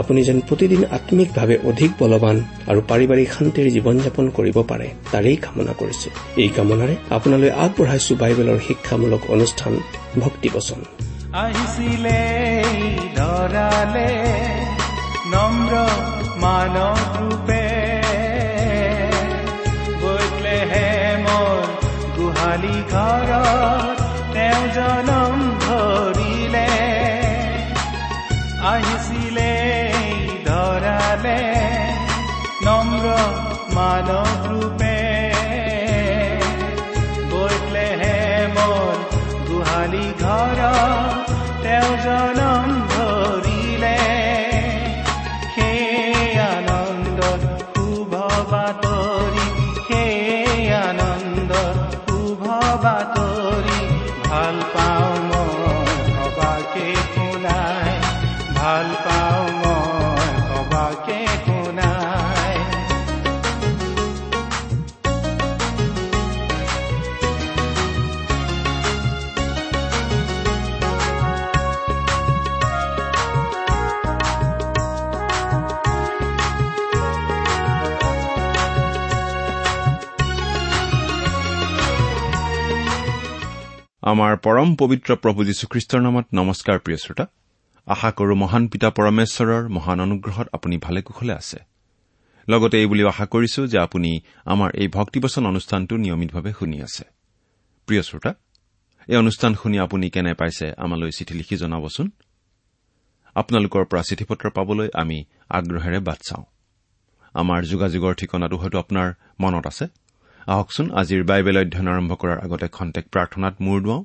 আপুনি যেন প্ৰতিদিন আম্মিকভাৱে অধিক বলৱান আৰু পাৰিবাৰিক শান্তিৰ জীৱন যাপন কৰিব পাৰে তাৰেই কামনা কৰিছো। এই কামনাৰে আপোনালৈ আগবঢ়াইছো বাইবেলৰ শিক্ষামূলক অনুষ্ঠান ভক্তিবচন আহিছিলে ধৰালে নম্ৰ মানৱ ৰূপে মোৰ গোহালি ঘৰত পৰম পবিত্ৰ প্ৰভু যীশুখ্ৰীষ্টৰ নামত নমস্কাৰ প্ৰিয় শ্ৰোতা। আশা কৰো মহান পিতা পৰমেশ্বৰৰ মহান অনুগ্ৰহত আপুনি ভালে কুশলে আছে। লগতে এই বুলিও আশা কৰিছো যে আপুনি আমাৰ এই ভক্তিবচন অনুষ্ঠানটো নিয়মিতভাৱে শুনি আছে। প্ৰিয় শ্ৰোতা এই অনুষ্ঠান শুনি আপুনি কেনে পাইছে আমালৈ চিঠি লিখি জনাবচোন। আপোনালোকৰ পৰা চিঠি পত্ৰ পাবলৈ আমি আগ্ৰহেৰে বাট চাওঁ। আমাৰ যোগাযোগৰ ঠিকনাটো হয়তো আপোনাৰ মনত আছে। আহকচোন আজিৰ বাইবেল অধ্যয়ন আৰম্ভ কৰাৰ আগতে খন্তেক প্ৰাৰ্থনাত মূৰ দুৱাওঁ।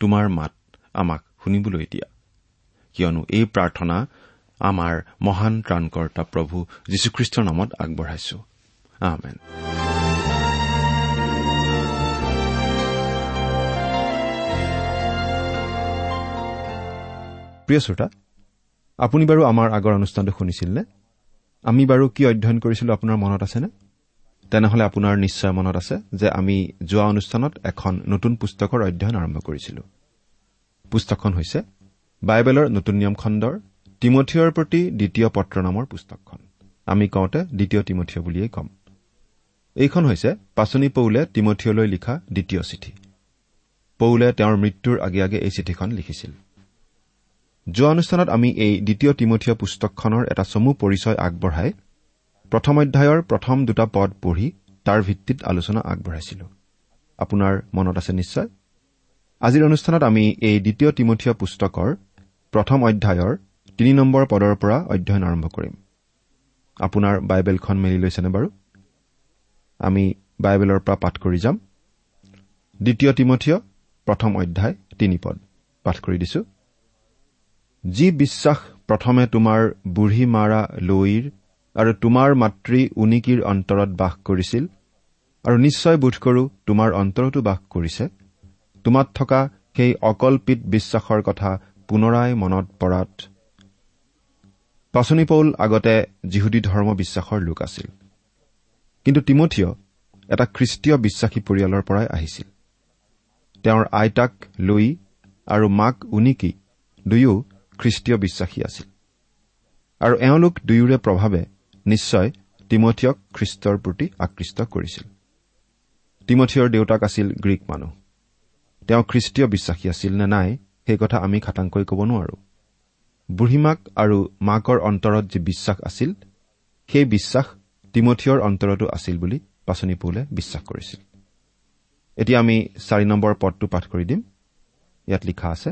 তোমাৰ মাত আমাক শুনিবলৈ দিয়া। কিয়নো এই প্ৰাৰ্থনা আমাৰ মহান ত্ৰাণকৰ্তা প্ৰভু যীশুখ্ৰীষ্টৰ নামত আগবঢ়াইছো। প্ৰিয় শ্ৰোতা আপুনি বাৰু আমাৰ আগৰ অনুষ্ঠানটো শুনিছিল নে? আমি বাৰু কি অধ্যয়ন কৰিছিলো আপোনাৰ মনত আছেনে? তেনেহলে আপোনাৰ নিশ্চয় মনত আছে যে আমি যোৱা অনুষ্ঠানত এখন নতুন পুস্তকৰ অধ্যয়ন আৰম্ভ কৰিছিলো। পুস্তকখন হৈছে বাইবেলৰ নতুন নিয়ম খণ্ডৰ তিমঠিয়ৰ প্ৰতি দ্বিতীয় পত্ৰ নামৰ পুস্তকখন। আমি কওঁতে দ্বিতীয় তিমঠিয় বুলিয়েই ক'ম। এইখন হৈছে পাচনি পৌলে তিমঠিয়লৈ লিখা দ্বিতীয় চিঠি। পৌলে তেওঁৰ মৃত্যুৰ আগে আগে এই চিঠিখন লিখিছিল। যোৱা অনুষ্ঠানত আমি এই দ্বিতীয় তিমঠিয় পুস্তকখনৰ এটা চমু পৰিচয় আগবঢ়াই প্ৰথম অধ্যায়ৰ প্ৰথম দুটা পদ পঢ়ি তাৰ ভিত্তিত আলোচনা আগবঢ়াইছিলো। আপোনাৰ মনত আছে নিশ্চয়? আজিৰ অনুষ্ঠানত আমি এই দ্বিতীয় তিমঠিয় পুস্তকৰ প্ৰথম অধ্যায়ৰ তিনি নম্বৰ পদৰ পৰা অধ্যয়ন আৰম্ভ কৰিম। আপোনাৰ বাইবেলখন মেলি লৈছেনে বাৰু? আমি বাইবেলৰ পৰা পাঠ কৰি যাম। দ্বিতীয় তিমঠিয় প্ৰথম অধ্যায় তিনি পদ। পাঠ কৰি দিছো। যি বিশ্বাস প্ৰথমে তোমাৰ বুঢ়ী মাৰা লৈৰ আৰু তোমাৰ মাতৃ উনিকিৰ অন্তৰত বাস কৰিছিল আৰু নিশ্চয় বোধ কৰো তোমাৰ অন্তৰতো বাস কৰিছে। তোমাত থকা সেই অকল্পিত বিশ্বাসৰ কথা পুনৰাই মনত পৰাত পাচনি পৌল আগতে যিহুদী ধৰ্ম বিশ্বাসৰ লোক আছিল। কিন্তু তিমঠিয় এটা খ্ৰীষ্টীয় বিশ্বাসী পৰিয়ালৰ পৰাই আহিছিল। তেওঁৰ আইতাক লুই আৰু মাক উনিকি দুয়ো খ্ৰীষ্টীয় বিশ্বাসী আছিল। আৰু এওঁলোক দুয়োৰে প্ৰভাৱে নিশ্চয় তিমঠিয়ক খ্ৰীষ্টৰ প্ৰতি আকৃষ্ট কৰিছিল। তিমঠিয়ৰ দেউতাক আছিল গ্ৰীক মানুহ। তেওঁ খ্ৰীষ্টীয় বিশ্বাসী আছিল নে নাই সেই কথা আমি খাটাংকৈ ক'ব নোৱাৰো। বুঢ়ীমাক আৰু মাকৰ অন্তৰত যি বিশ্বাস আছিল সেই বিশ্বাস তিমঠিয়ৰ অন্তৰতো আছিল বুলি পাচনি পৌলে বিশ্বাস কৰিছিল। এতিয়া আমি চাৰি নম্বৰ পদটো পাঠ কৰি দিম। ইয়াত লিখা আছে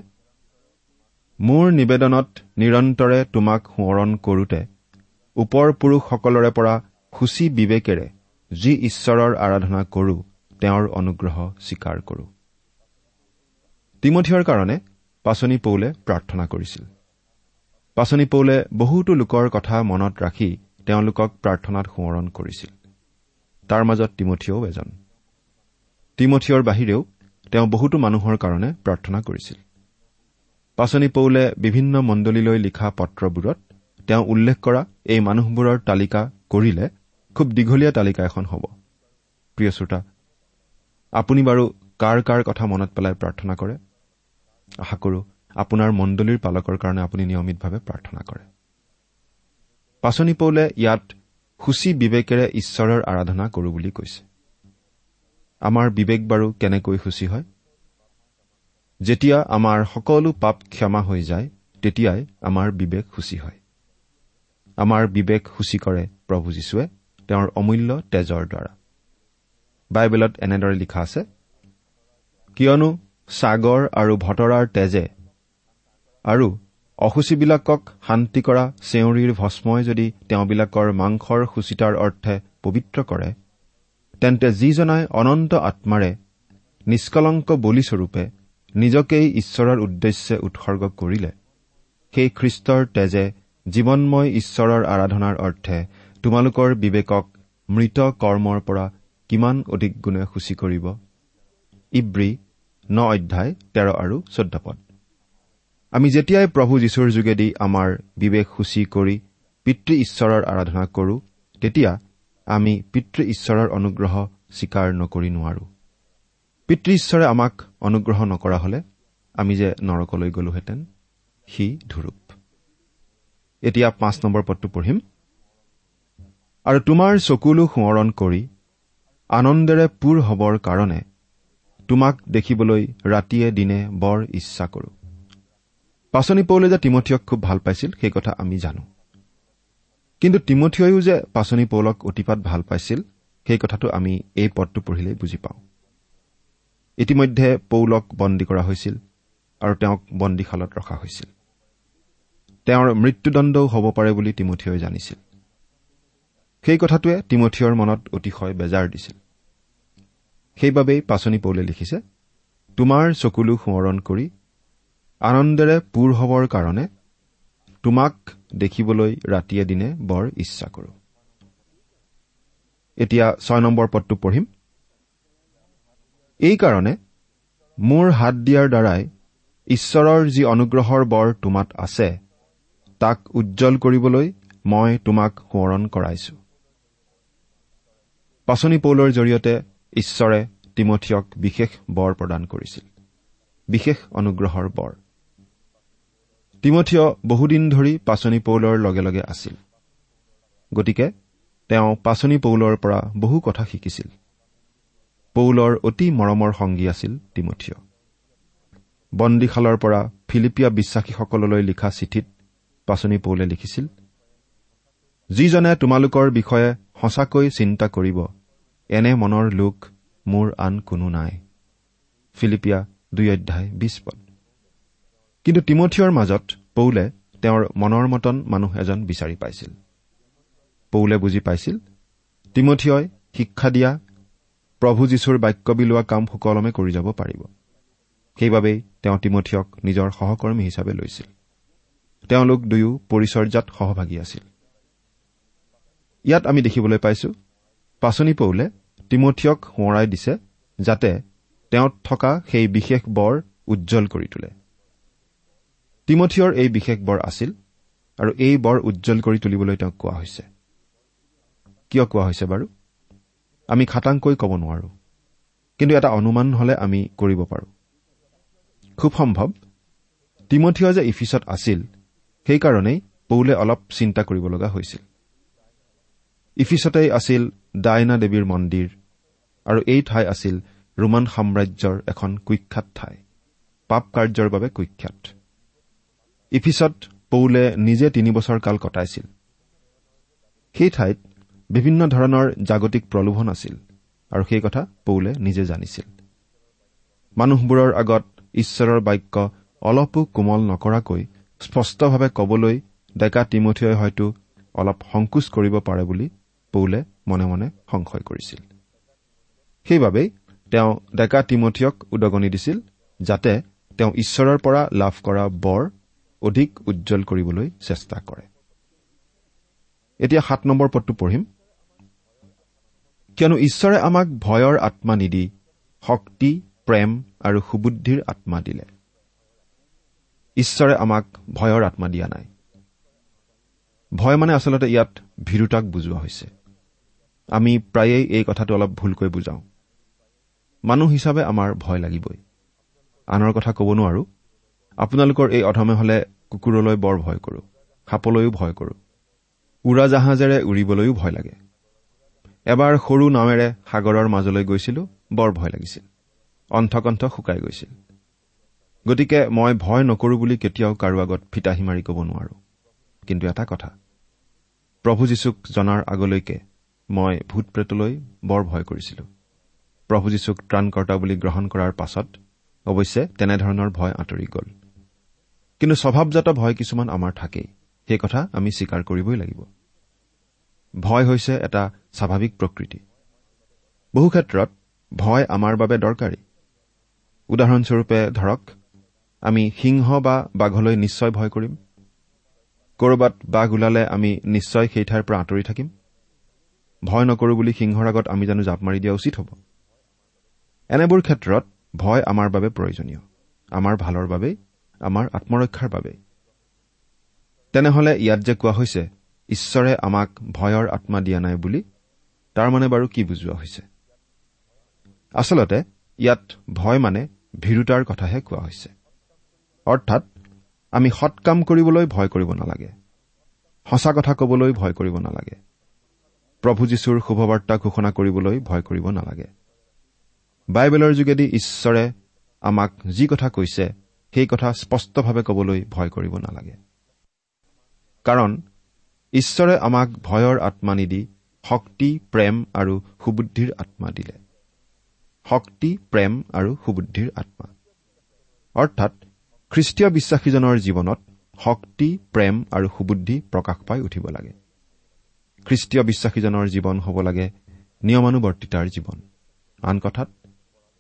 মোৰ নিবেদনত নিৰন্তৰে তোমাক সোঁৱৰণ কৰোতে ওপৰ পুৰুষসকলৰে পৰা সূচী বিবেকেৰে যি ঈশ্বৰৰ আৰাধনা কৰো তেওঁৰ অনুগ্ৰহ স্বীকাৰ কৰো। তিমঠিয়ৰ কাৰণে পাচনি পৌলে প্ৰাৰ্থনা কৰিছিল। পাচনি পৌলে বহুতো লোকৰ কথা মনত ৰাখি তেওঁলোকক প্ৰাৰ্থনাত সোঁৱৰণ কৰিছিল। তাৰ মাজত তিমঠিয়ও এজন। তিমঠিয়ৰ বাহিৰেও তেওঁ বহুতো মানুহৰ কাৰণে প্ৰাৰ্থনা কৰিছিল। পাচনি পৌলে বিভিন্ন মণ্ডলীলৈ লিখা পত্ৰবোৰত তেওঁ উল্লেখ কৰা এই মানুহবোৰৰ তালিকা কৰিলে খুব দীঘলীয়া তালিকা এখন হ'ব। প্ৰিয় শ্ৰোতা আপুনি বাৰু কাৰ কাৰ কথা মনত পেলাই প্ৰাৰ্থনা কৰে? আশা কৰো আপোনাৰ মণ্ডলীৰ পালকৰ কাৰণে আপুনি নিয়মিতভাৱে প্ৰাৰ্থনা কৰে। পাচনি পৌলে ইয়াত সূচী বিবেকেৰে ঈশ্বৰৰ আৰাধনা কৰো বুলি কৈছে। আমাৰ বিবেক বাৰু কেনেকৈ সূচী হয়? যেতিয়া আমাৰ সকলো পাপ ক্ষমা হৈ যায় তেতিয়াই আমাৰ বিবেক সূচী হয়। আমাৰ বিবেক সূচী কৰে প্ৰভু যীশুৱে তেওঁৰ অমূল্য তেজৰ দ্বাৰা। বাইবেলত এনেদৰে লিখা আছে কিয়নো ছাগৰ আৰু ভতৰাৰ তেজে আৰু অসুচীবিলাকক শান্তি কৰা চেউৰীৰ ভস্মই যদি তেওঁবিলাকৰ মাংসৰ সূচিতাৰ অৰ্থে পবিত্ৰ কৰে তেন্তে যিজনাই অনন্ত আত্মাৰে নিষ্কলংক বলিস্বৰূপে নিজকেই ঈশ্বৰৰ উদ্দেশ্যে উৎসৰ্গ কৰিলে সেই খ্ৰীষ্টৰ তেজে জীৱনময় ঈশ্বৰৰ আৰাধনাৰ অৰ্থে তোমালোকৰ বিবেকক মৃত কৰ্মৰ পৰা কিমান অধিক গুণে সূচী কৰিব? ইব্ৰী ন অধ্যায় তেৰ আৰু চৈধ্য পদ। আমি যেতিয়াই প্ৰভু যীশুৰ যোগেদি আমাৰ বিবেক সূচী কৰি পিতৃ ঈশ্বৰৰ আৰাধনা কৰো তেতিয়া আমি পিতৃ ঈশ্বৰৰ অনুগ্ৰহ স্বীকাৰ নকৰি নোৱাৰো। পিতৃ ঈশ্বৰে আমাক অনুগ্ৰহ নকৰা হলে আমি যে নৰকলৈ গলোহেঁতেন সি ধুৰূপ এতিয়া পাঁচ নম্বৰ পদটো পঢ়িম। আৰু তোমাৰ চকুলো সোঁৱৰণ কৰি আনন্দেৰে পূৰ হবৰ কাৰণে তোমাক দেখিবলৈ ৰাতিয়ে দিনে বৰ ইচ্ছা কৰো। পাচনি পৌলে যে তিমঠিয়ক খুব ভাল পাইছিল সেই কথা আমি জানো। কিন্তু তিমঠিয়ও যে পাচনি পৌলক অতিপাত ভাল পাইছিল সেই কথাটো আমি এই পদটো পঢ়িলেই বুজি পাওঁ। ইতিমধ্যে পৌলক বন্দী কৰা হৈছিল আৰু তেওঁক বন্দীশালত ৰখা হৈছিল। তেওঁৰ মৃত্যুদণ্ডও হ'ব পাৰে বুলি তিমঠিয়ই জানিছিল। সেই কথাটোৱে তিমঠিয়ৰ মনত অতিশয় বেজাৰ দিছিল। সেইবাবেই পাচনি পৌলে লিখিছে তোমাৰ চকুলো সোঁৱৰণ কৰি আনন্দেৰে পূৰ হবৰ কাৰণে তোমাক দেখিবলৈ ৰাতিয়ে দিনে বৰ ইচ্ছা কৰো। এতিয়া ছয় নম্বৰ পদটো পঢ়িম। এইকাৰণে মোৰ হাত দিয়াৰ দ্বাৰাই ঈশ্বৰৰ যি অনুগ্ৰহৰ বৰ তোমাত আছে তাক উজ্জ্বল কৰিবলৈ মই তোমাক সোঁৱৰণ কৰাইছো। পাচনি পৌলৰ জৰিয়তে ঈশ্বৰে তিমঠিয়ক বিশেষ বৰ প্ৰদান কৰিছিল। বিশেষ অনুগ্ৰহৰ বৰ। তিমঠিয় বহুদিন ধৰি পাচনি পৌলৰ লগে লগে আছিল। গতিকে তেওঁ পাচনি পৌলৰ পৰা বহু কথা শিকিছিল। পৌলৰ অতি মৰমৰ সংগী আছিল তিমঠিয় বন্দীশালৰ পৰা ফিলিপিয়া বিশ্বাসীসকললৈ লিখা চিঠিত পাচনি পৌলে লিখিছিল যিজনে তোমালোকৰ বিষয়ে সঁচাকৈ চিন্তা কৰিব এনে মনৰ লোক মোৰ আন কোনো নাই। ফিলিপিয়া দুই অধ্যায় বিছ পদ। কিন্তু তিমঠিয়ৰ মাজত পৌলে তেওঁৰ মনৰ মতন মানুহ এজন বিচাৰি পাইছিল। পৌলে বুজি পাইছিল তিমঠিয়ই শিক্ষা দিয়া প্ৰভু যীশুৰ বাক্য বিলোৱা কাম সুকলমে কৰি যাব পাৰিব। সেইবাবেই তেওঁ তিমঠিয়ক নিজৰ সহকৰ্মী হিচাপে লৈছিল। তেওঁলোক দুয়ো পৰিচৰ্যাত সহভাগী আছিল। ইয়াত আমি দেখিবলৈ পাইছো পাচনি পৌলে তিমঠিয়ক সোঁৱৰাই দিছে যাতে তেওঁত থকা সেই বিশেষ বৰ উজ্জ্বল কৰি তোলে। তিমঠিয়ৰ এই বিশেষ বৰ আছিল আৰু এই বৰ উজ্জ্বল কৰি তুলিবলৈ তেওঁক কোৱা হৈছে। কিয় কোৱা হৈছে বাৰু? আমি খাটাংকৈ ক'ব নোৱাৰো কিন্তু এটা অনুমান হলে আমি কৰিব পাৰোঁ। খুব সম্ভৱ তিমঠিয় যে ইফিচত আছিল সেইকাৰণেই পৌলে অলপ চিন্তা কৰিব লগা হৈছিল। ইফিচতেই আছিল ডাইনা দেৱীৰ মন্দিৰ আৰু এই ঠাই আছিল ৰোমান সাম্ৰাজ্যৰ এখন কুখ্যাত ঠাই। পাপ কাৰ্যৰ বাবে কুখ্যাত। ইফিচত পৌলে নিজে তিনিবছৰ কাল কটাইছিল। সেই ঠাইত বিভিন্ন ধৰণৰ জাগতিক প্ৰলোভন আছিল আৰু সেই কথা পৌলে নিজে জানিছিল। মানুহবোৰৰ আগত ঈশ্বৰৰ বাক্য অলপো কোমল নকৰাকৈ স্পষ্টভাৱে কবলৈ ডেকা তিমঠিয়ই হয়তো অলপ সংকোচ কৰিব পাৰে বুলি পৌলে মনে মনে সংশয় কৰিছিল। সেইবাবেই তেওঁ ডেকা তিমঠিয়ক উদগনি দিছিল যাতে তেওঁ ঈশ্বৰৰ পৰা লাভ কৰা বৰ অধিক উজ্জ্বল কৰিবলৈ চেষ্টা কৰে। এতিয়া সাত নম্বৰ পদটো পঢ়িম। কিয়নো ঈশ্বৰে আমাক ভয়ৰ আত্মা নিদি শক্তি প্ৰেম আৰু সুবুদ্ধিৰ আত্মা দিলে। ঈশ্বৰে আমাক ভয়ৰ আত্মা দিয়া নাই। ভয় মানে আচলতে ইয়াত ভীৰুতাক বুজোৱা হৈছে। আমি প্ৰায়েই এই কথাটো অলপ ভুলকৈ বুজাওঁ। মানুহ হিচাপে আমাৰ ভয় লাগিবই। আনৰ কথা ক'ব নোৱাৰো। আপোনালোকৰ এই অধমে হলে কুকুৰলৈ বৰ ভয় কৰো সাপলৈও ভয় কৰো। উৰাজাহাজেৰে উৰিবলৈও ভয় লাগে। এবাৰ সৰু নাৱেৰে সাগৰৰ মাজলৈ গৈছিলো বৰ ভয় লাগিছিল। অন্থকণ্ঠ শুকাই গৈছিল। গতিকে মই ভয় নকৰো বুলি কেতিয়াও কাৰো আগত ফিতাহী মাৰি ক'ব নোৱাৰো। কিন্তু এটা কথা প্ৰভু যীশুক জনাৰ আগলৈকে মই ভূত প্ৰেতলৈ বৰ ভয় কৰিছিলো। প্ৰভু যীশুক ত্ৰাণকৰ্তা বুলি গ্ৰহণ কৰাৰ পাছত অৱশ্যে তেনেধৰণৰ ভয় আঁতৰি গ'ল। কিন্তু স্বভাৱজাত ভয় কিছুমান আমাৰ থাকেই সেই কথা আমি স্বীকাৰ কৰিবই লাগিব। ভয় হৈছে এটা স্বাভাৱিক প্ৰকৃতি। বহু ক্ষেত্ৰত ভয় আমাৰ বাবে দৰকাৰী। উদাহৰণস্বৰূপে ধৰক আমি সিংহ বা বাঘলৈ নিশ্চয় ভয় কৰিম। ক'ৰবাত বাঘ ওলালে আমি নিশ্চয় সেই ঠাইৰ পৰা আঁতৰি থাকিম। ভয় নকৰো বুলি সিংহৰ আগত আমি জানো জাপ মাৰি দিয়া উচিত হ'ব। এনেবোৰ ক্ষেত্ৰত ভয় আমাৰ বাবে প্ৰয়োজনীয়। আমাৰ ভালৰ বাবেই আমাৰ আত্মৰক্ষাৰ বাবেই। তেনেহলে ইয়াত যে কোৱা হৈছে ঈশ্বৰে আমাক ভয়ৰ আত্মা দিয়া নাই বুলি তাৰ মানে বাৰু কি বুজোৱা হৈছে? আচলতে ইয়াত ভয় মানে ভীৰুতাৰ কথাহে কোৱা হৈছে। অৰ্থাৎ আমি সৎ কাম কৰিবলৈ ভয় কৰিব নালাগে। সঁচা কথা কবলৈ ভয় কৰিব নালাগে। প্ৰভু যীশুৰ শুভবাৰ্তা ঘোষণা কৰিবলৈ ভয় কৰিব নালাগে। বাইবেলৰ যোগেদি ঈশ্বৰে আমাক যি কথা কৈছে সেই কথা স্পষ্টভাৱে কবলৈ ভয় কৰিব নালাগে। কাৰণ ঈশ্বৰে আমাক ভয়ৰ আত্মা নিদি শক্তি প্ৰেম আৰু সুবুদ্ধিৰ আত্মা দিলে। শক্তি প্ৰেম আৰু সুবুদ্ধিৰ আত্মা। অৰ্থাৎ খ্ৰীষ্টীয় বিশ্বাসীজনৰ জীৱনত শক্তি প্ৰেম আৰু সুবুদ্ধি প্ৰকাশ পাই উঠিব লাগে। খ্ৰীষ্টীয় বিশ্বাসীজনৰ জীৱন হ'ব লাগে নিয়মানুবৰ্তিতাৰ জীৱন। আন কথাত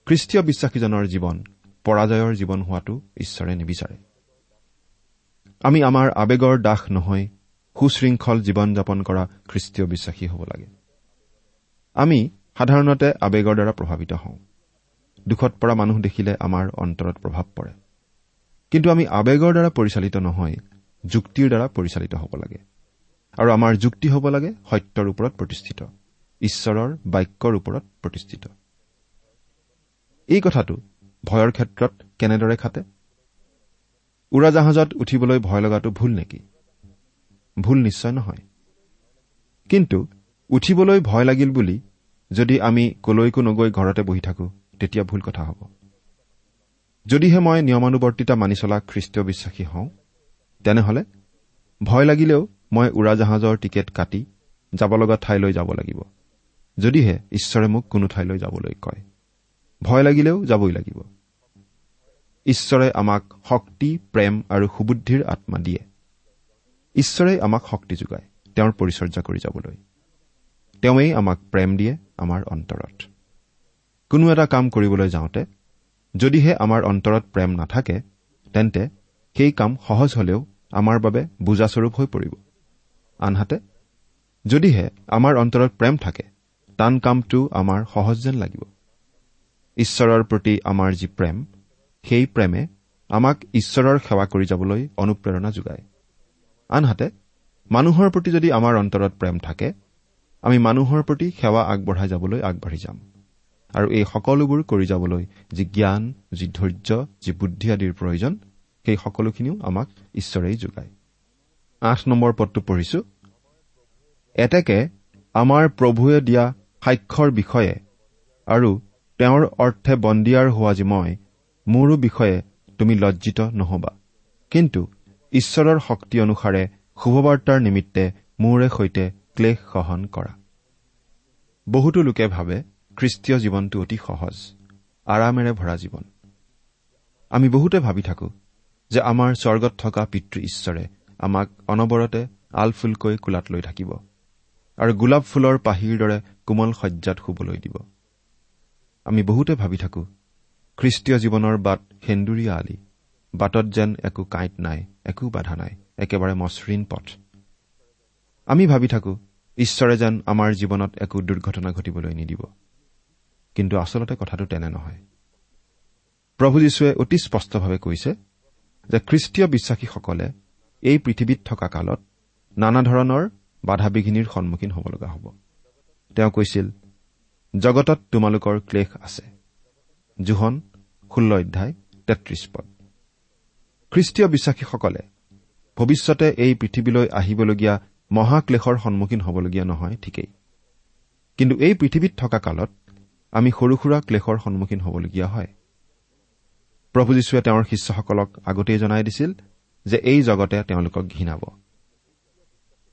খ্ৰীষ্টীয় বিশ্বাসীজনৰ জীৱন পৰাজয়ৰ জীৱন হোৱাটো ঈশ্বৰে নিবিচাৰে। আমি আমাৰ আৱেগৰ দাস নহৈ সুশৃংখল জীৱন যাপন কৰা খ্ৰীষ্টীয় বিশ্বাসী হ'ব লাগে। আমি সাধাৰণতে আৱেগৰ দ্বাৰা প্ৰভাৱিত হওঁ। দুখত পৰা মানুহ দেখিলে আমাৰ অন্তৰত প্ৰভাৱ পৰে। কিন্তু আমি আৱেগৰ দ্বাৰা পৰিচালিত নহয় যুক্তিৰ দ্বাৰা পৰিচালিত হ'ব লাগে। আৰু আমাৰ যুক্তি হ'ব লাগে সত্যৰ ওপৰত প্ৰতিষ্ঠিত ঈশ্বৰৰ বাক্যৰ ওপৰত প্ৰতিষ্ঠিত। এই কথাটো ভয়ৰ ক্ষেত্ৰত কেনেদৰে খাটে? উৰাজাহাজত উঠিবলৈ ভয় লগাটো ভুল নেকি? ভুল নিশ্চয় নহয়। কিন্তু উঠিবলৈ ভয় লাগিল বুলি যদি আমি কলৈকো নগৈ ঘৰতে বহি থাকো তেতিয়া ভুল কথা হ'ব। যদিহে মই নিয়মানুবৰ্তিতা মানি চলা খ্ৰীষ্টীয় বিশ্বাসী হওঁ তেনেহলে ভয় লাগিলেও মই উৰাজাহাজৰ টিকেট কাটি যাব লগা ঠাইলৈ যাব লাগিব যদিহে ঈশ্বৰে মোক কোনো ঠাইলৈ যাবলৈ কয়। ভয় লাগিলেও যাবই লাগিব। ঈশ্বৰে আমাক শক্তি প্ৰেম আৰু সুবুদ্ধিৰ আত্মা দিয়ে। ঈশ্বৰে আমাক শক্তি যোগায় তেওঁৰ পৰিচৰ্যা কৰি যাবলৈ। তেওঁৱেই আমাক প্ৰেম দিয়ে আমাৰ অন্তৰত। কোনো এটা কাম কৰিবলৈ যাওঁতে যদিহে আমাৰ অন্তৰত প্ৰেম নাথাকে তেন্তে সেই কাম সহজ হলেও আমাৰ বাবে বুজাস্বৰূপ হৈ পৰিব। আনহাতে যদিহে আমাৰ অন্তৰত প্ৰেম থাকে টান কামটো আমাৰ সহজ যেন লাগিব। ঈশ্বৰৰ প্ৰতি আমাৰ যি প্ৰেম সেই প্ৰেমে আমাক ঈশ্বৰৰ সেৱা কৰি যাবলৈ অনুপ্ৰেৰণা যোগায়। আনহাতে মানুহৰ প্ৰতি যদি আমাৰ অন্তৰত প্ৰেম থাকে আমি মানুহৰ প্ৰতি সেৱা আগবঢ়াই যাবলৈ আগবাঢ়ি যাম। আৰু এই সকলোবোৰ কৰি যাবলৈ যি জ্ঞান যি ধৈৰ্য যি বুদ্ধি আদিৰ প্ৰয়োজন সেই সকলোখিনিও আমাক ঈশ্বৰেই যোগায়। আঠ নম্বৰ পদটো পঢ়িছো। এতেকে আমাৰ প্ৰভুৱে দিয়া সাক্ষ্যৰ বিষয়ে আৰু তেওঁৰ অৰ্থে বন্দিয়াৰ হোৱা যি মই মোৰো বিষয়ে তুমি লজ্জিত নহবা। কিন্তু ঈশ্বৰৰ শক্তি অনুসাৰে শুভবাৰ্তাৰ নিমিত্তে মোৰে সৈতে ক্লেশ সহন কৰা। বহুতো লোকে ভাবে খ্ৰীষ্টীয় জীৱনটো অতি সহজ আৰামেৰে ভৰা জীৱন। আমি বহুতে ভাবি থাকো যে আমাৰ স্বৰ্গত থকা পিতৃ ঈশ্বৰে আমাক অনবৰতে আলফুলকৈ কোলাত লৈ থাকিব আৰু গোলাপ ফুলৰ পাহিৰ দৰে কোমল শয্যাত শুবলৈ দিব। আমি বহুতে ভাবি থাকো খ্ৰীষ্টীয় জীৱনৰ বাট সেন্দুৰীয়া আলি বাটত যেন একো কাঁইট নাই একো বাধা নাই একেবাৰে মসৃণ পথ। আমি ভাবি থাকো ঈশ্বৰে যেন আমাৰ জীৱনত একো দুৰ্ঘটনা ঘটিবলৈ নিদিব। কিন্তু আচলতে কথাটো তেনে নহয়। প্ৰভু যীশুৱে অতি স্পষ্টভাৱে কৈছে যে খ্ৰীষ্টীয় বিশ্বাসীসকলে এই পৃথিৱীত থকা কালত নানা ধৰণৰ বাধা বিঘিনিৰ সন্মুখীন হ'ব লগা হ'ব। তেওঁ কৈছিল জগতত তোমালোকৰ ক্লেশ আছে। জোহন ষোল্ল অধ্যায় তেত্ৰিশ পদ। খ্ৰীষ্টীয় বিশ্বাসীসকলে ভৱিষ্যতে এই পৃথিৱীলৈ আহিবলগীয়া মহাক্লেশৰ সন্মুখীন হ'বলগীয়া নহয় ঠিকেই। কিন্তু এই পৃথিৱীত থকা কালত আমি সৰু সুৰা ক্লেশৰ সন্মুখীন হ'বলগীয়া হয়। প্ৰভু যীশুৱে তেওঁৰ শিষ্যসকলক আগতেই জনাই দিছিল যে এই জগতে তেওঁলোকক ঘৃণাব।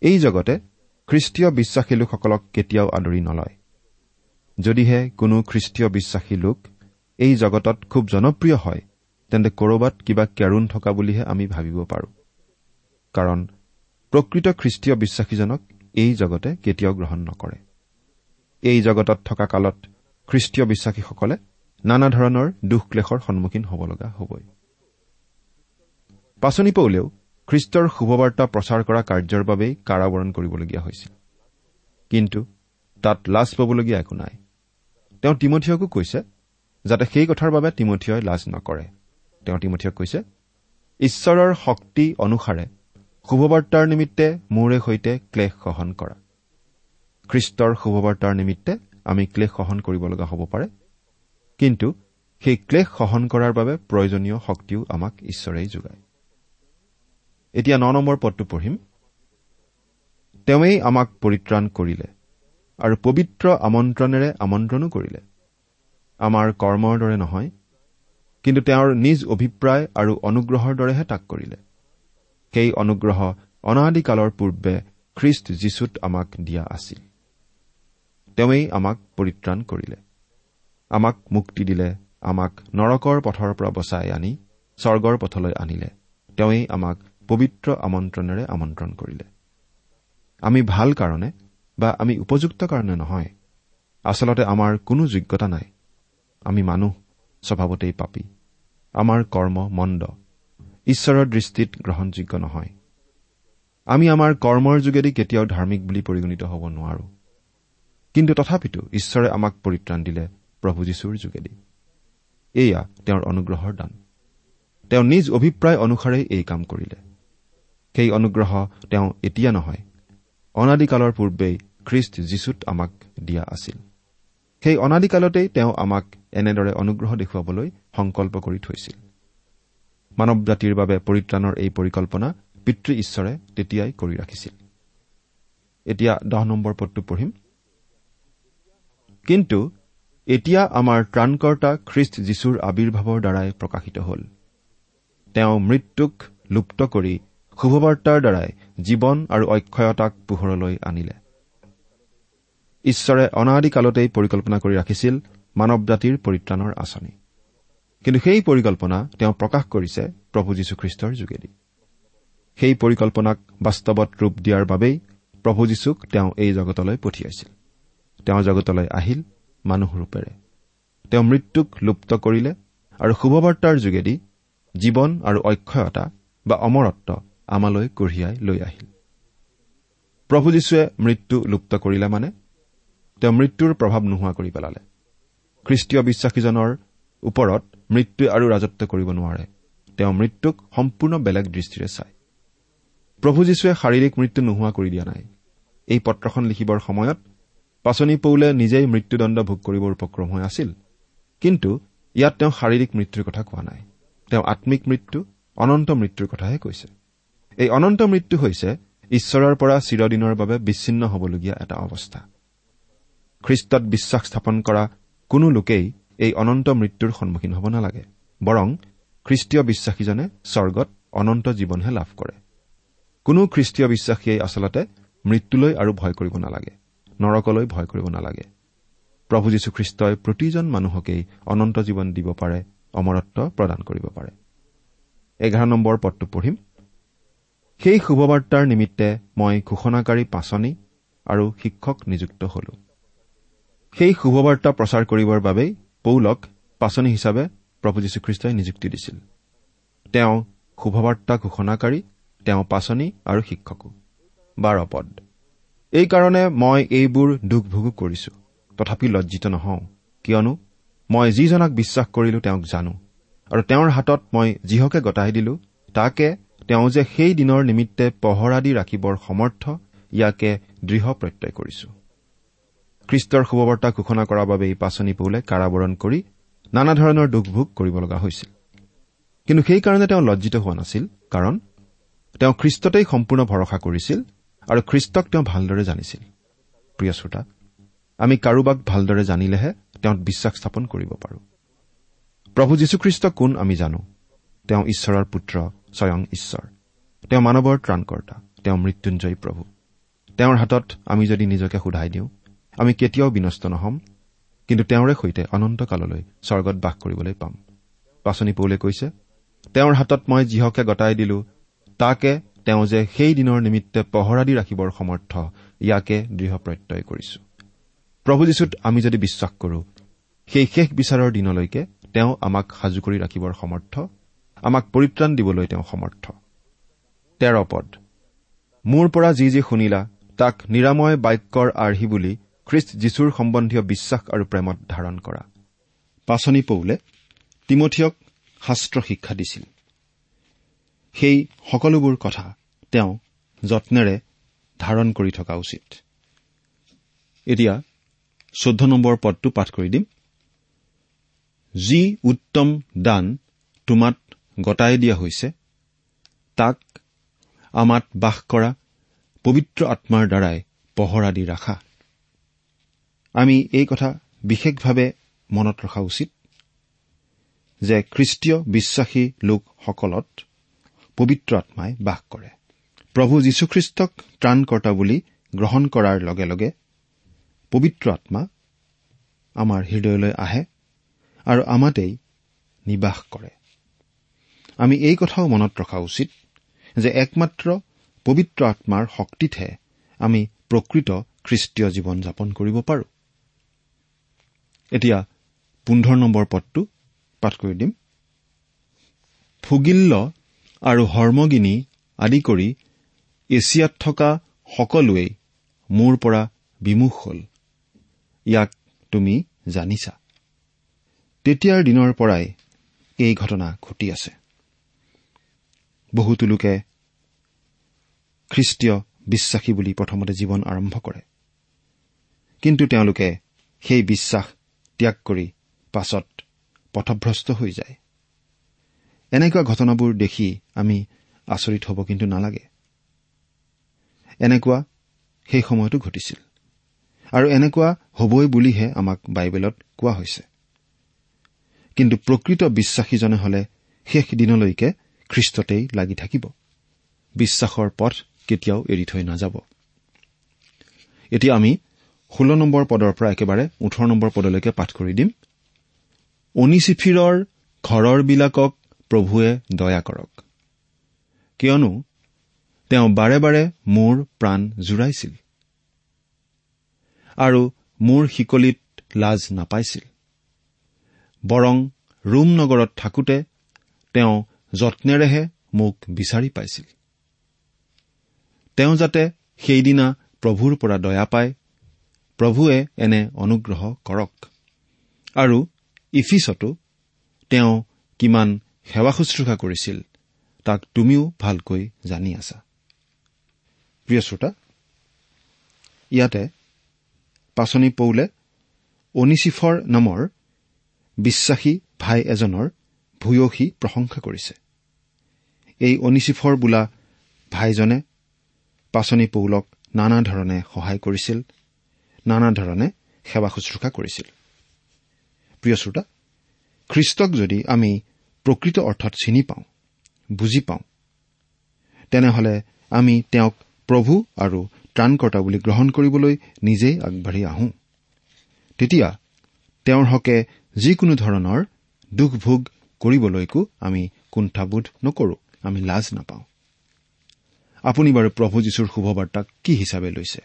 এই জগতে খ্ৰীষ্টীয় বিশ্বাসী লোকসকলক কেতিয়াও আদৰি নলয়। যদিহে কোনো খ্ৰীষ্টীয় বিশ্বাসী লোক এই জগতত খুব জনপ্ৰিয় হয় তেন্তে ক'ৰবাত কিবা কেৰুণ থকা বুলিহে আমি ভাবিব পাৰোঁ। কাৰণ প্ৰকৃত খ্ৰীষ্টীয় বিশ্বাসীজনক এই জগতে কেতিয়াও গ্ৰহণ নকৰে। এই জগতত থকা কালত খ্ৰীষ্টীয় বিশ্বাসীসকলে নানা ধৰণৰ দুখ ক্লেশৰ সন্মুখীন হ'ব লগা হ'বই। পাচনি পৌলেও খ্ৰীষ্টৰ শুভবাৰ্তা প্ৰচাৰ কৰা কাৰ্যৰ বাবেই কাৰাবৰণ কৰিবলগীয়া হৈছিল। কিন্তু তাত লাজ পাবলগীয়া একো নাই। তেওঁ তিমঠিয়কো কৈছে যাতে সেই কথাৰ বাবে তিমঠিয়ই লাজ নকৰে। তেওঁ তিমঠিয়ক কৈছে ঈশ্বৰৰ শক্তি অনুসাৰে শুভবাৰ্তাৰ নিমিত্তে মোৰে সৈতে ক্লেশ সহন কৰা। খ্ৰীষ্টৰ শুভবাৰ্তাৰ নিমিত্তে আমি ক্লেশ সহন কৰিব লগা হ'ব পাৰে। কিন্তু সেই ক্লেশ সহন কৰাৰ বাবে প্ৰয়োজনীয় শক্তিও আমাক ঈশ্বৰেই যোগায়। এতিয়া ন নম্বৰ পদটো পঢ়িম। তেওঁৱেই আমাক পৰিত্ৰাণ কৰিলে আৰু পবিত্ৰ আমন্ত্ৰণেৰে আমন্ত্ৰণো কৰিলে। আমাৰ কৰ্মৰ দৰে নহয় কিন্তু তেওঁৰ নিজ অভিপ্ৰায় আৰু অনুগ্ৰহৰ দৰেহে তাক কৰিলে। সেই অনুগ্ৰহ অনাদিকালৰ পূৰ্বে খ্ৰীষ্ট যীশুত আমাক দিয়া আছিল। তেওঁৱেই আমাক পৰিত্ৰাণ কৰিলে। আমাক মুক্তি দিলে আমাক নৰকৰ পথৰ পৰা বচাই আনি স্বৰ্গৰ পথলৈ আনিলে। তেওঁৱেই আমাক পবিত্ৰ আমন্ত্ৰণেৰে আমন্ত্ৰণ কৰিলে। আমি ভাল কাৰণে বা আমি উপযুক্ত কাৰণে নহয়। আচলতে আমাৰ কোনো যোগ্যতা নাই। আমি মানুহ স্বভাৱতেই পাপী। আমাৰ কৰ্ম মন্দ। ঈশ্বৰৰ দৃষ্টিত গ্ৰহণযোগ্য নহয়। আমি আমাৰ কৰ্মৰ যোগেদি কেতিয়াও ধাৰ্মিক বুলি পৰিগণিত হ'ব নোৱাৰো। কিন্তু তথাপিতো ঈশ্বৰে আমাক পৰিত্ৰাণ দিলে প্ৰভু যীশুৰ যোগেদি। এয়া তেওঁৰ অনুগ্ৰহৰ দান। তেওঁ নিজ অভিপ্ৰায় অনুসাৰেই এই কাম কৰিলে। সেই অনুগ্ৰহ তেওঁ এতিয়া নহয় অনাদিকালৰ পূৰ্বেই খ্ৰীষ্ট যীশুত আমাক দিয়া আছিল। সেই অনাদিকালতেই তেওঁ আমাক এনেদৰে অনুগ্ৰহ দেখুৱাবলৈ সংকল্প কৰি থৈছিল। মানৱ জাতিৰ বাবে পৰিত্ৰাণৰ এই পৰিকল্পনা পিতৃ ঈশ্বৰে তেতিয়াই কৰি ৰাখিছিল। এতিয়া দহ নম্বৰ পদটো পঢ়িম। কিন্তু এতিয়া আমাৰ ত্ৰাণকৰ্তা খ্ৰীষ্ট যীশুৰ আৱিৰ্ভাৱৰ দ্বাৰাই প্ৰকাশিত হ'ল। তেওঁ মৃত্যুক লুপ্ত কৰি শুভবাৰ্তাৰ দ্বাৰাই জীৱন আৰু অক্ষয়তাক পোহৰলৈ আনিলে। ঈশ্বৰে অনাদিকালতেই পৰিকল্পনা কৰি ৰাখিছিল মানৱ জাতিৰ পৰিত্ৰাণৰ আঁচনি। কিন্তু সেই পৰিকল্পনা তেওঁ প্ৰকাশ কৰিছে প্ৰভু যীশুখ্ৰীষ্টৰ যোগেদি। সেই পৰিকল্পনাক বাস্তৱত ৰূপ দিয়াৰ বাবেই প্ৰভু যীশুক তেওঁ এই জগতলৈ পঠিয়াইছিল। তেওঁ জগতলৈ আহিল মানুহ ৰূপেৰে। তেওঁ মৃত্যুক লুপ্ত কৰিলে আৰু শুভবাৰ্তাৰ যোগেদি জীৱন আৰু অক্ষয়তা বা অমৰত্ব আমালৈ কঢ়িয়াই লৈ আহিল। প্ৰভু যীশুৱে মৃত্যু লুপ্ত কৰিলে মানে তেওঁ মৃত্যুৰ প্ৰভাৱ নোহোৱা কৰি পেলালে। খ্ৰীষ্টীয় বিশ্বাসীজনৰ ওপৰত মৃত্যুৱে আৰু ৰাজত্ব কৰিব নোৱাৰে। তেওঁ মৃত্যুক সম্পূৰ্ণ বেলেগ দৃষ্টিৰে চায়। প্ৰভু যীশুৱে শাৰীৰিক মৃত্যু নোহোৱা কৰি দিয়া নাই। এই পত্ৰখন লিখিবৰ সময়ত পাচনি পৌলে নিজেই মৃত্যুদণ্ড ভোগ কৰিবৰ উপক্ৰম হৈ আছিল। কিন্তু ইয়াত তেওঁ শাৰীৰিক মৃত্যুৰ কথা কোৱা নাই। তেওঁ আম্মিক মৃত্যু অনন্ত মৃত্যুৰ কথাহে কৈছে। এই অনন্ত মৃত্যু হৈছে ঈশ্বৰৰ পৰা চিৰদিনৰ বাবে বিচ্ছিন্ন হ'বলগীয়া এটা অৱস্থা। খ্ৰীষ্টত বিশ্বাস স্থাপন কৰা কোনো লোকেই এই অনন্ত মৃত্যুৰ সন্মুখীন হ'ব নালাগে বৰং খ্ৰীষ্টীয় বিশ্বাসীজনে স্বৰ্গত অনন্ত জীৱনহে লাভ কৰে। কোনো খ্ৰীষ্টীয় বিশ্বাসীয়ে আচলতে মৃত্যুলৈ আৰু ভয় কৰিব নালাগে। নৰকলৈ ভয় কৰিব নালাগে। প্ৰভু যীশুখ্ৰীষ্টই প্ৰতিজন মানুহকেই অনন্ত জীৱন দিব পাৰে অমৰত্ব প্ৰদান কৰিব পাৰে। এঘাৰ নম্বৰ পদটো পঢ়িম। সেই শুভবাৰ্তাৰ নিমিত্তে মই ঘোষণাকাৰী পাচনি আৰু শিক্ষক নিযুক্ত হলো। সেই শুভবাৰ্তা প্ৰচাৰ কৰিবৰ বাবেই পৌলক পাচনি হিচাপে প্ৰভু যীশুখ্ৰীষ্টই নিযুক্তি দিছিল। তেওঁ শুভবাৰ্তা ঘোষণাকাৰী তেওঁ পাচনি আৰু শিক্ষকো। বাৰ পদ। এইকাৰণে মই এইবোৰ দুখ ভোগো কৰিছো। তথাপি লজ্জিত নহওঁ কিয়নো মই যিজনাক বিশ্বাস কৰিলো তেওঁক জানো আৰু তেওঁৰ হাতত মই যিহকে গতাই দিলো তাকে তেওঁ যে সেই দিনৰ নিমিত্তে পহৰা দি ৰাখিবৰ সমৰ্থ ইয়াকে দৃঢ় প্ৰত্যয় কৰিছো। খ্ৰীষ্টৰ শুভবাৰ্তা ঘোষণা কৰাৰ বাবেই পাচনি পৌলে কাৰাবৰণ কৰি নানা ধৰণৰ দুখ ভোগ কৰিব লগা হৈছিল। কিন্তু সেইকাৰণে তেওঁ লজ্জিত হোৱা নাছিল কাৰণ তেওঁ খ্ৰীষ্টতেই সম্পূৰ্ণ ভৰসা কৰিছিল আৰু খ্ৰীষ্টক তেওঁ ভালদৰে জানিছিল। প্ৰিয় শ্ৰোতা আমি কাৰোবাক ভালদৰে জানিলেহে তেওঁত বিশ্বাস স্থাপন কৰিব পাৰোঁ। প্ৰভু যীশুখ্ৰীষ্ট কোন আমি জানো? তেওঁ ঈশ্বৰৰ পুত্ৰ স্বয়ং ঈশ্বৰ। তেওঁ মানৱৰ ত্ৰাণকৰ্তা তেওঁ মৃত্যুঞ্জয়ী প্ৰভু। তেওঁৰ হাতত আমি যদি নিজকে সোধাই দিওঁ আমি কেতিয়াও বিনষ্ট নহম কিন্তু তেওঁৰে সৈতে অনন্তকাললৈ স্বৰ্গত বাস কৰিবলৈ পাম। পাচনি পৌলে কৈছে তেওঁৰ হাতত মই যিহকে গতাই দিলো তাকে তেওঁ যে সেই দিনৰ নিমিত্তে পহৰা দি ৰাখিবৰ সমৰ্থ ইয়াকে দৃঢ় প্ৰত্যয় কৰিছো। প্ৰভু যীশুত আমি যদি বিশ্বাস কৰো সেই শেষ বিচাৰৰ দিনলৈকে তেওঁ আমাক সাজু কৰি ৰাখিবৰ সমৰ্থ আমাক পৰিত্ৰাণ দিবলৈ তেওঁ সমৰ্থ। তেৰ পদ। মোৰ পৰা যি যি শুনিলা তাক নিৰাময় বাক্যৰ আৰ্হি বুলি খ্ৰীষ্ট যীশুৰ সম্বন্ধীয় বিশ্বাস আৰু প্ৰেমত ধাৰণ কৰা। পাচনি পৌলে তিমঠিয়ক শাস্ত্ৰ শিক্ষা দিছিল। সেই সকলোবোৰ কথা তেওঁ যত্নেৰে ধাৰণ কৰি থকা উচিত। এতিয়া চৈধ্য নম্বৰ পদটো পাঠ কৰি দিম। যি উত্তম দান তোমাত গতাই দিয়া হৈছে তাক আমাত বাস কৰা পবিত্ৰ আত্মাৰ দ্বাৰাই পহৰা দি ৰাখা। আমি এই কথা বিশেষভাৱে মনত ৰখা উচিত যে খ্ৰীষ্টীয় বিশ্বাসী লোকসকলত পবিত্ৰ আত্মাই বাস কৰে। প্ৰভু যীশুখ্ৰীষ্টক ত্ৰাণকৰ্তা বুলি গ্ৰহণ কৰাৰ লগে লগে পবিত্ৰ আত্মা আমাৰ হৃদয়লৈ আহে আৰু আমাতেই নিবাস কৰে। আমি এই কথাও মনত ৰখা উচিত যে একমাত্ৰ পবিত্ৰ আত্মাৰ শক্তিতহে আমি প্ৰকৃত খ্ৰীষ্টীয় জীৱন যাপন কৰিব পাৰোঁ। এতিয়া পোন্ধৰ নম্বৰ পদটো পাঠ কৰি দিম। ফুগিল্ল আৰু হৰ্মগিনী আদি কৰি এছিয়াত থকা সকলোৱেই মোৰ পৰা বিমুখ হ'ল। ইয়াক তুমি জানিছা। তেতিয়াৰ দিনৰ পৰাই এই ঘটনা ঘটি আছে। বহুতো লোকে খ্ৰীষ্টীয় বিশ্বাসী বুলি প্ৰথমতে জীৱন আৰম্ভ কৰে। কিন্তু তেওঁলোকে সেই বিশ্বাস ত্যাগ কৰি পাছত পথভ্ৰষ্ট হৈ যায়। এনেকুৱা ঘটনাবোৰ দেখি আমি আচৰিত হ'ব কিন্তু নালাগে। এনেকুৱা সেই সময়তো ঘটিছিল। আৰু এনেকুৱা হবই বুলিহে আমাক বাইবেলত কোৱা হৈছে। কিন্তু প্ৰকৃত বিশ্বাসীজনে হলে শেষ দিনলৈকে খ্ৰীষ্টতেই লাগি থাকিব। বিশ্বাসৰ পথ কেতিয়াও এৰি থৈ নাযাব। এতিয়া আমি ষোল্ল নম্বৰ পদৰ পৰা একেবাৰে ওঠৰ নম্বৰ পদলৈকে পাঠ কৰি দিম। অনিচিফিৰৰ ঘৰৰবিলাকক প্ৰভুৱে দয়া কৰক। কিয়নো তেওঁ বাৰে বাৰে মোৰ প্ৰাণ জোৰাইছিল আৰু মোৰ শিকলিত লাজ নাপাইছিল। বৰং ৰোম নগৰত থাকোতে তেওঁ যত্নেৰেহে মোক বিচাৰি পাইছিল। তেওঁ যাতে সেইদিনা প্ৰভুৰ পৰা দয়া পায় প্ৰভুৱে এনে অনুগ্ৰহ কৰক। আৰু ইফিছতো তেওঁ কিমান সেৱা শুশ্ৰূষা কৰিছিল তাক তুমিও ভালকৈ জানি আছা। প্ৰিয় শ্ৰোতা ইয়াতে পাচনি পৌলে অনিচিফৰ নামৰ বিশ্বাসী ভাই এজনৰ ভূয়সী প্ৰশংসা কৰিছে। এই অনিচিফৰ বোলা ভাইজনে পাচনি পৌলক নানা ধৰণে সহায় কৰিছিল নানা ধৰণে সেৱা শুশ্ৰূষা কৰিছিল। প্ৰিয় শ্ৰোতা খ্ৰীষ্টক যদি আমি প্ৰকৃত অৰ্থত চিনি পাওঁ বুজি পাওঁ। তেনেহলে আমি তেওঁক প্ৰভু আৰু ত্ৰাণকৰ্তা বুলি গ্ৰহণ কৰিবলৈ নিজেই আগবাঢ়ি আহোঁ। তেতিয়া তেওঁৰ হকে যিকোনো ধৰণৰ দুখ ভোগ কৰিবলৈকো আমি কুণ্ঠাবোধ নকৰো আমি লাজ নাপাওঁ। আপুনি বাৰু প্ৰভু যীশুৰ শুভবাৰ্তাক কি হিচাপে লৈছে?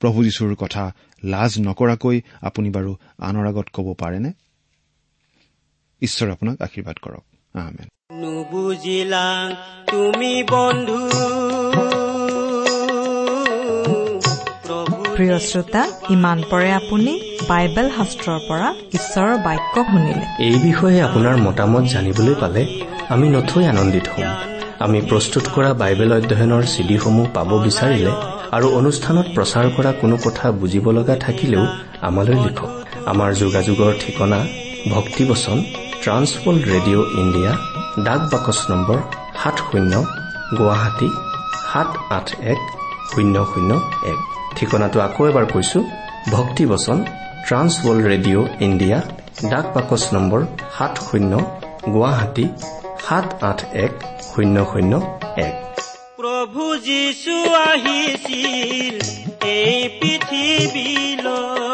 প্ৰভু যীশুৰ কথা লাজ নকৰাকৈ আপুনি বাৰু আনৰ আগত ক'ব পাৰেনে? ঈশ্বৰ আপোনাক আশীৰ্বাদ কৰক। নুবুজিলা তুমি বন্ধু। প্ৰভু প্ৰিয় শ্ৰোতা ইমান পৰে আপুনি বাইবেল শাস্ত্ৰৰ পৰা ঈশ্বৰৰ বাক্য শুনিলে। এই বিষয়ে আপোনাৰ মতামত জানিবলৈ পালে আমি নথৈ আনন্দিত হ'ম। আমি প্ৰস্তুত কৰা বাইবেল অধ্যয়নৰ চিডিসমূহ পাব বিচাৰিলে আৰু অনুষ্ঠানত প্ৰচাৰ কৰা কোনো কথা বুজিব লগা থাকিলেও আমালৈ লিখক। আমাৰ যোগাযোগৰ ঠিকনা ভক্তিবচন ট্ৰান্সৱৰ্ল্ড ৰেডিঅ' ইণ্ডিয়া ডাক বাকচ নম্বৰ সাত শূন্য গুৱাহাটী সাত আঠ এক শূন্য শূন্য এক। ঠিকনাটো আকৌ এবাৰ কৈছো ভক্তিবচন ট্ৰান্সৱৰ্ল্ড ৰেডিঅ' ইণ্ডিয়া ডাক বাকচ নম্বৰ সাত শূন্য গুৱাহাটী সাত আঠ এক শূন্য শূন্য এক। প্ৰভু যীশু আহিছিল এই পৃথিৱীলৈ।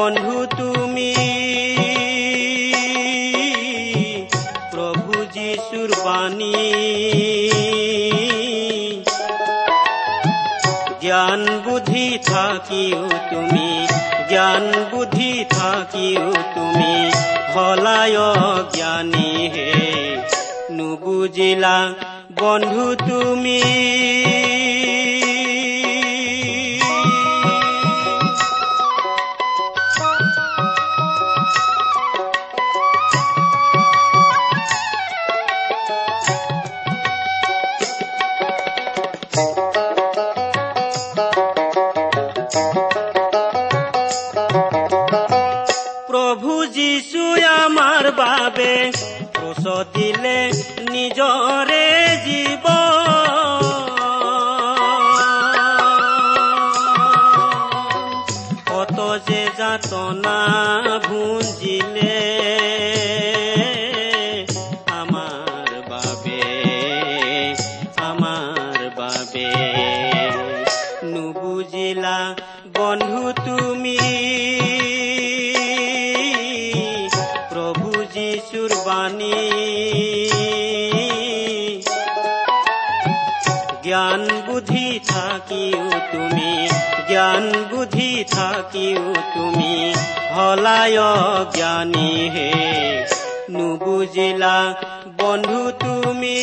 বন্ধু তুমি। প্ৰভু যীশুৰ বাণী। জ্ঞান বুদ্ধি থাকিও তুমি জ্ঞান বুদ্ধি থাকিও তুমি হলায় জ্ঞানী হে। নুবুজিলা বন্ধু তুমি। যাতনা হলায় জ্ঞানী হে নুবুজিলা বন্ধু তুমি।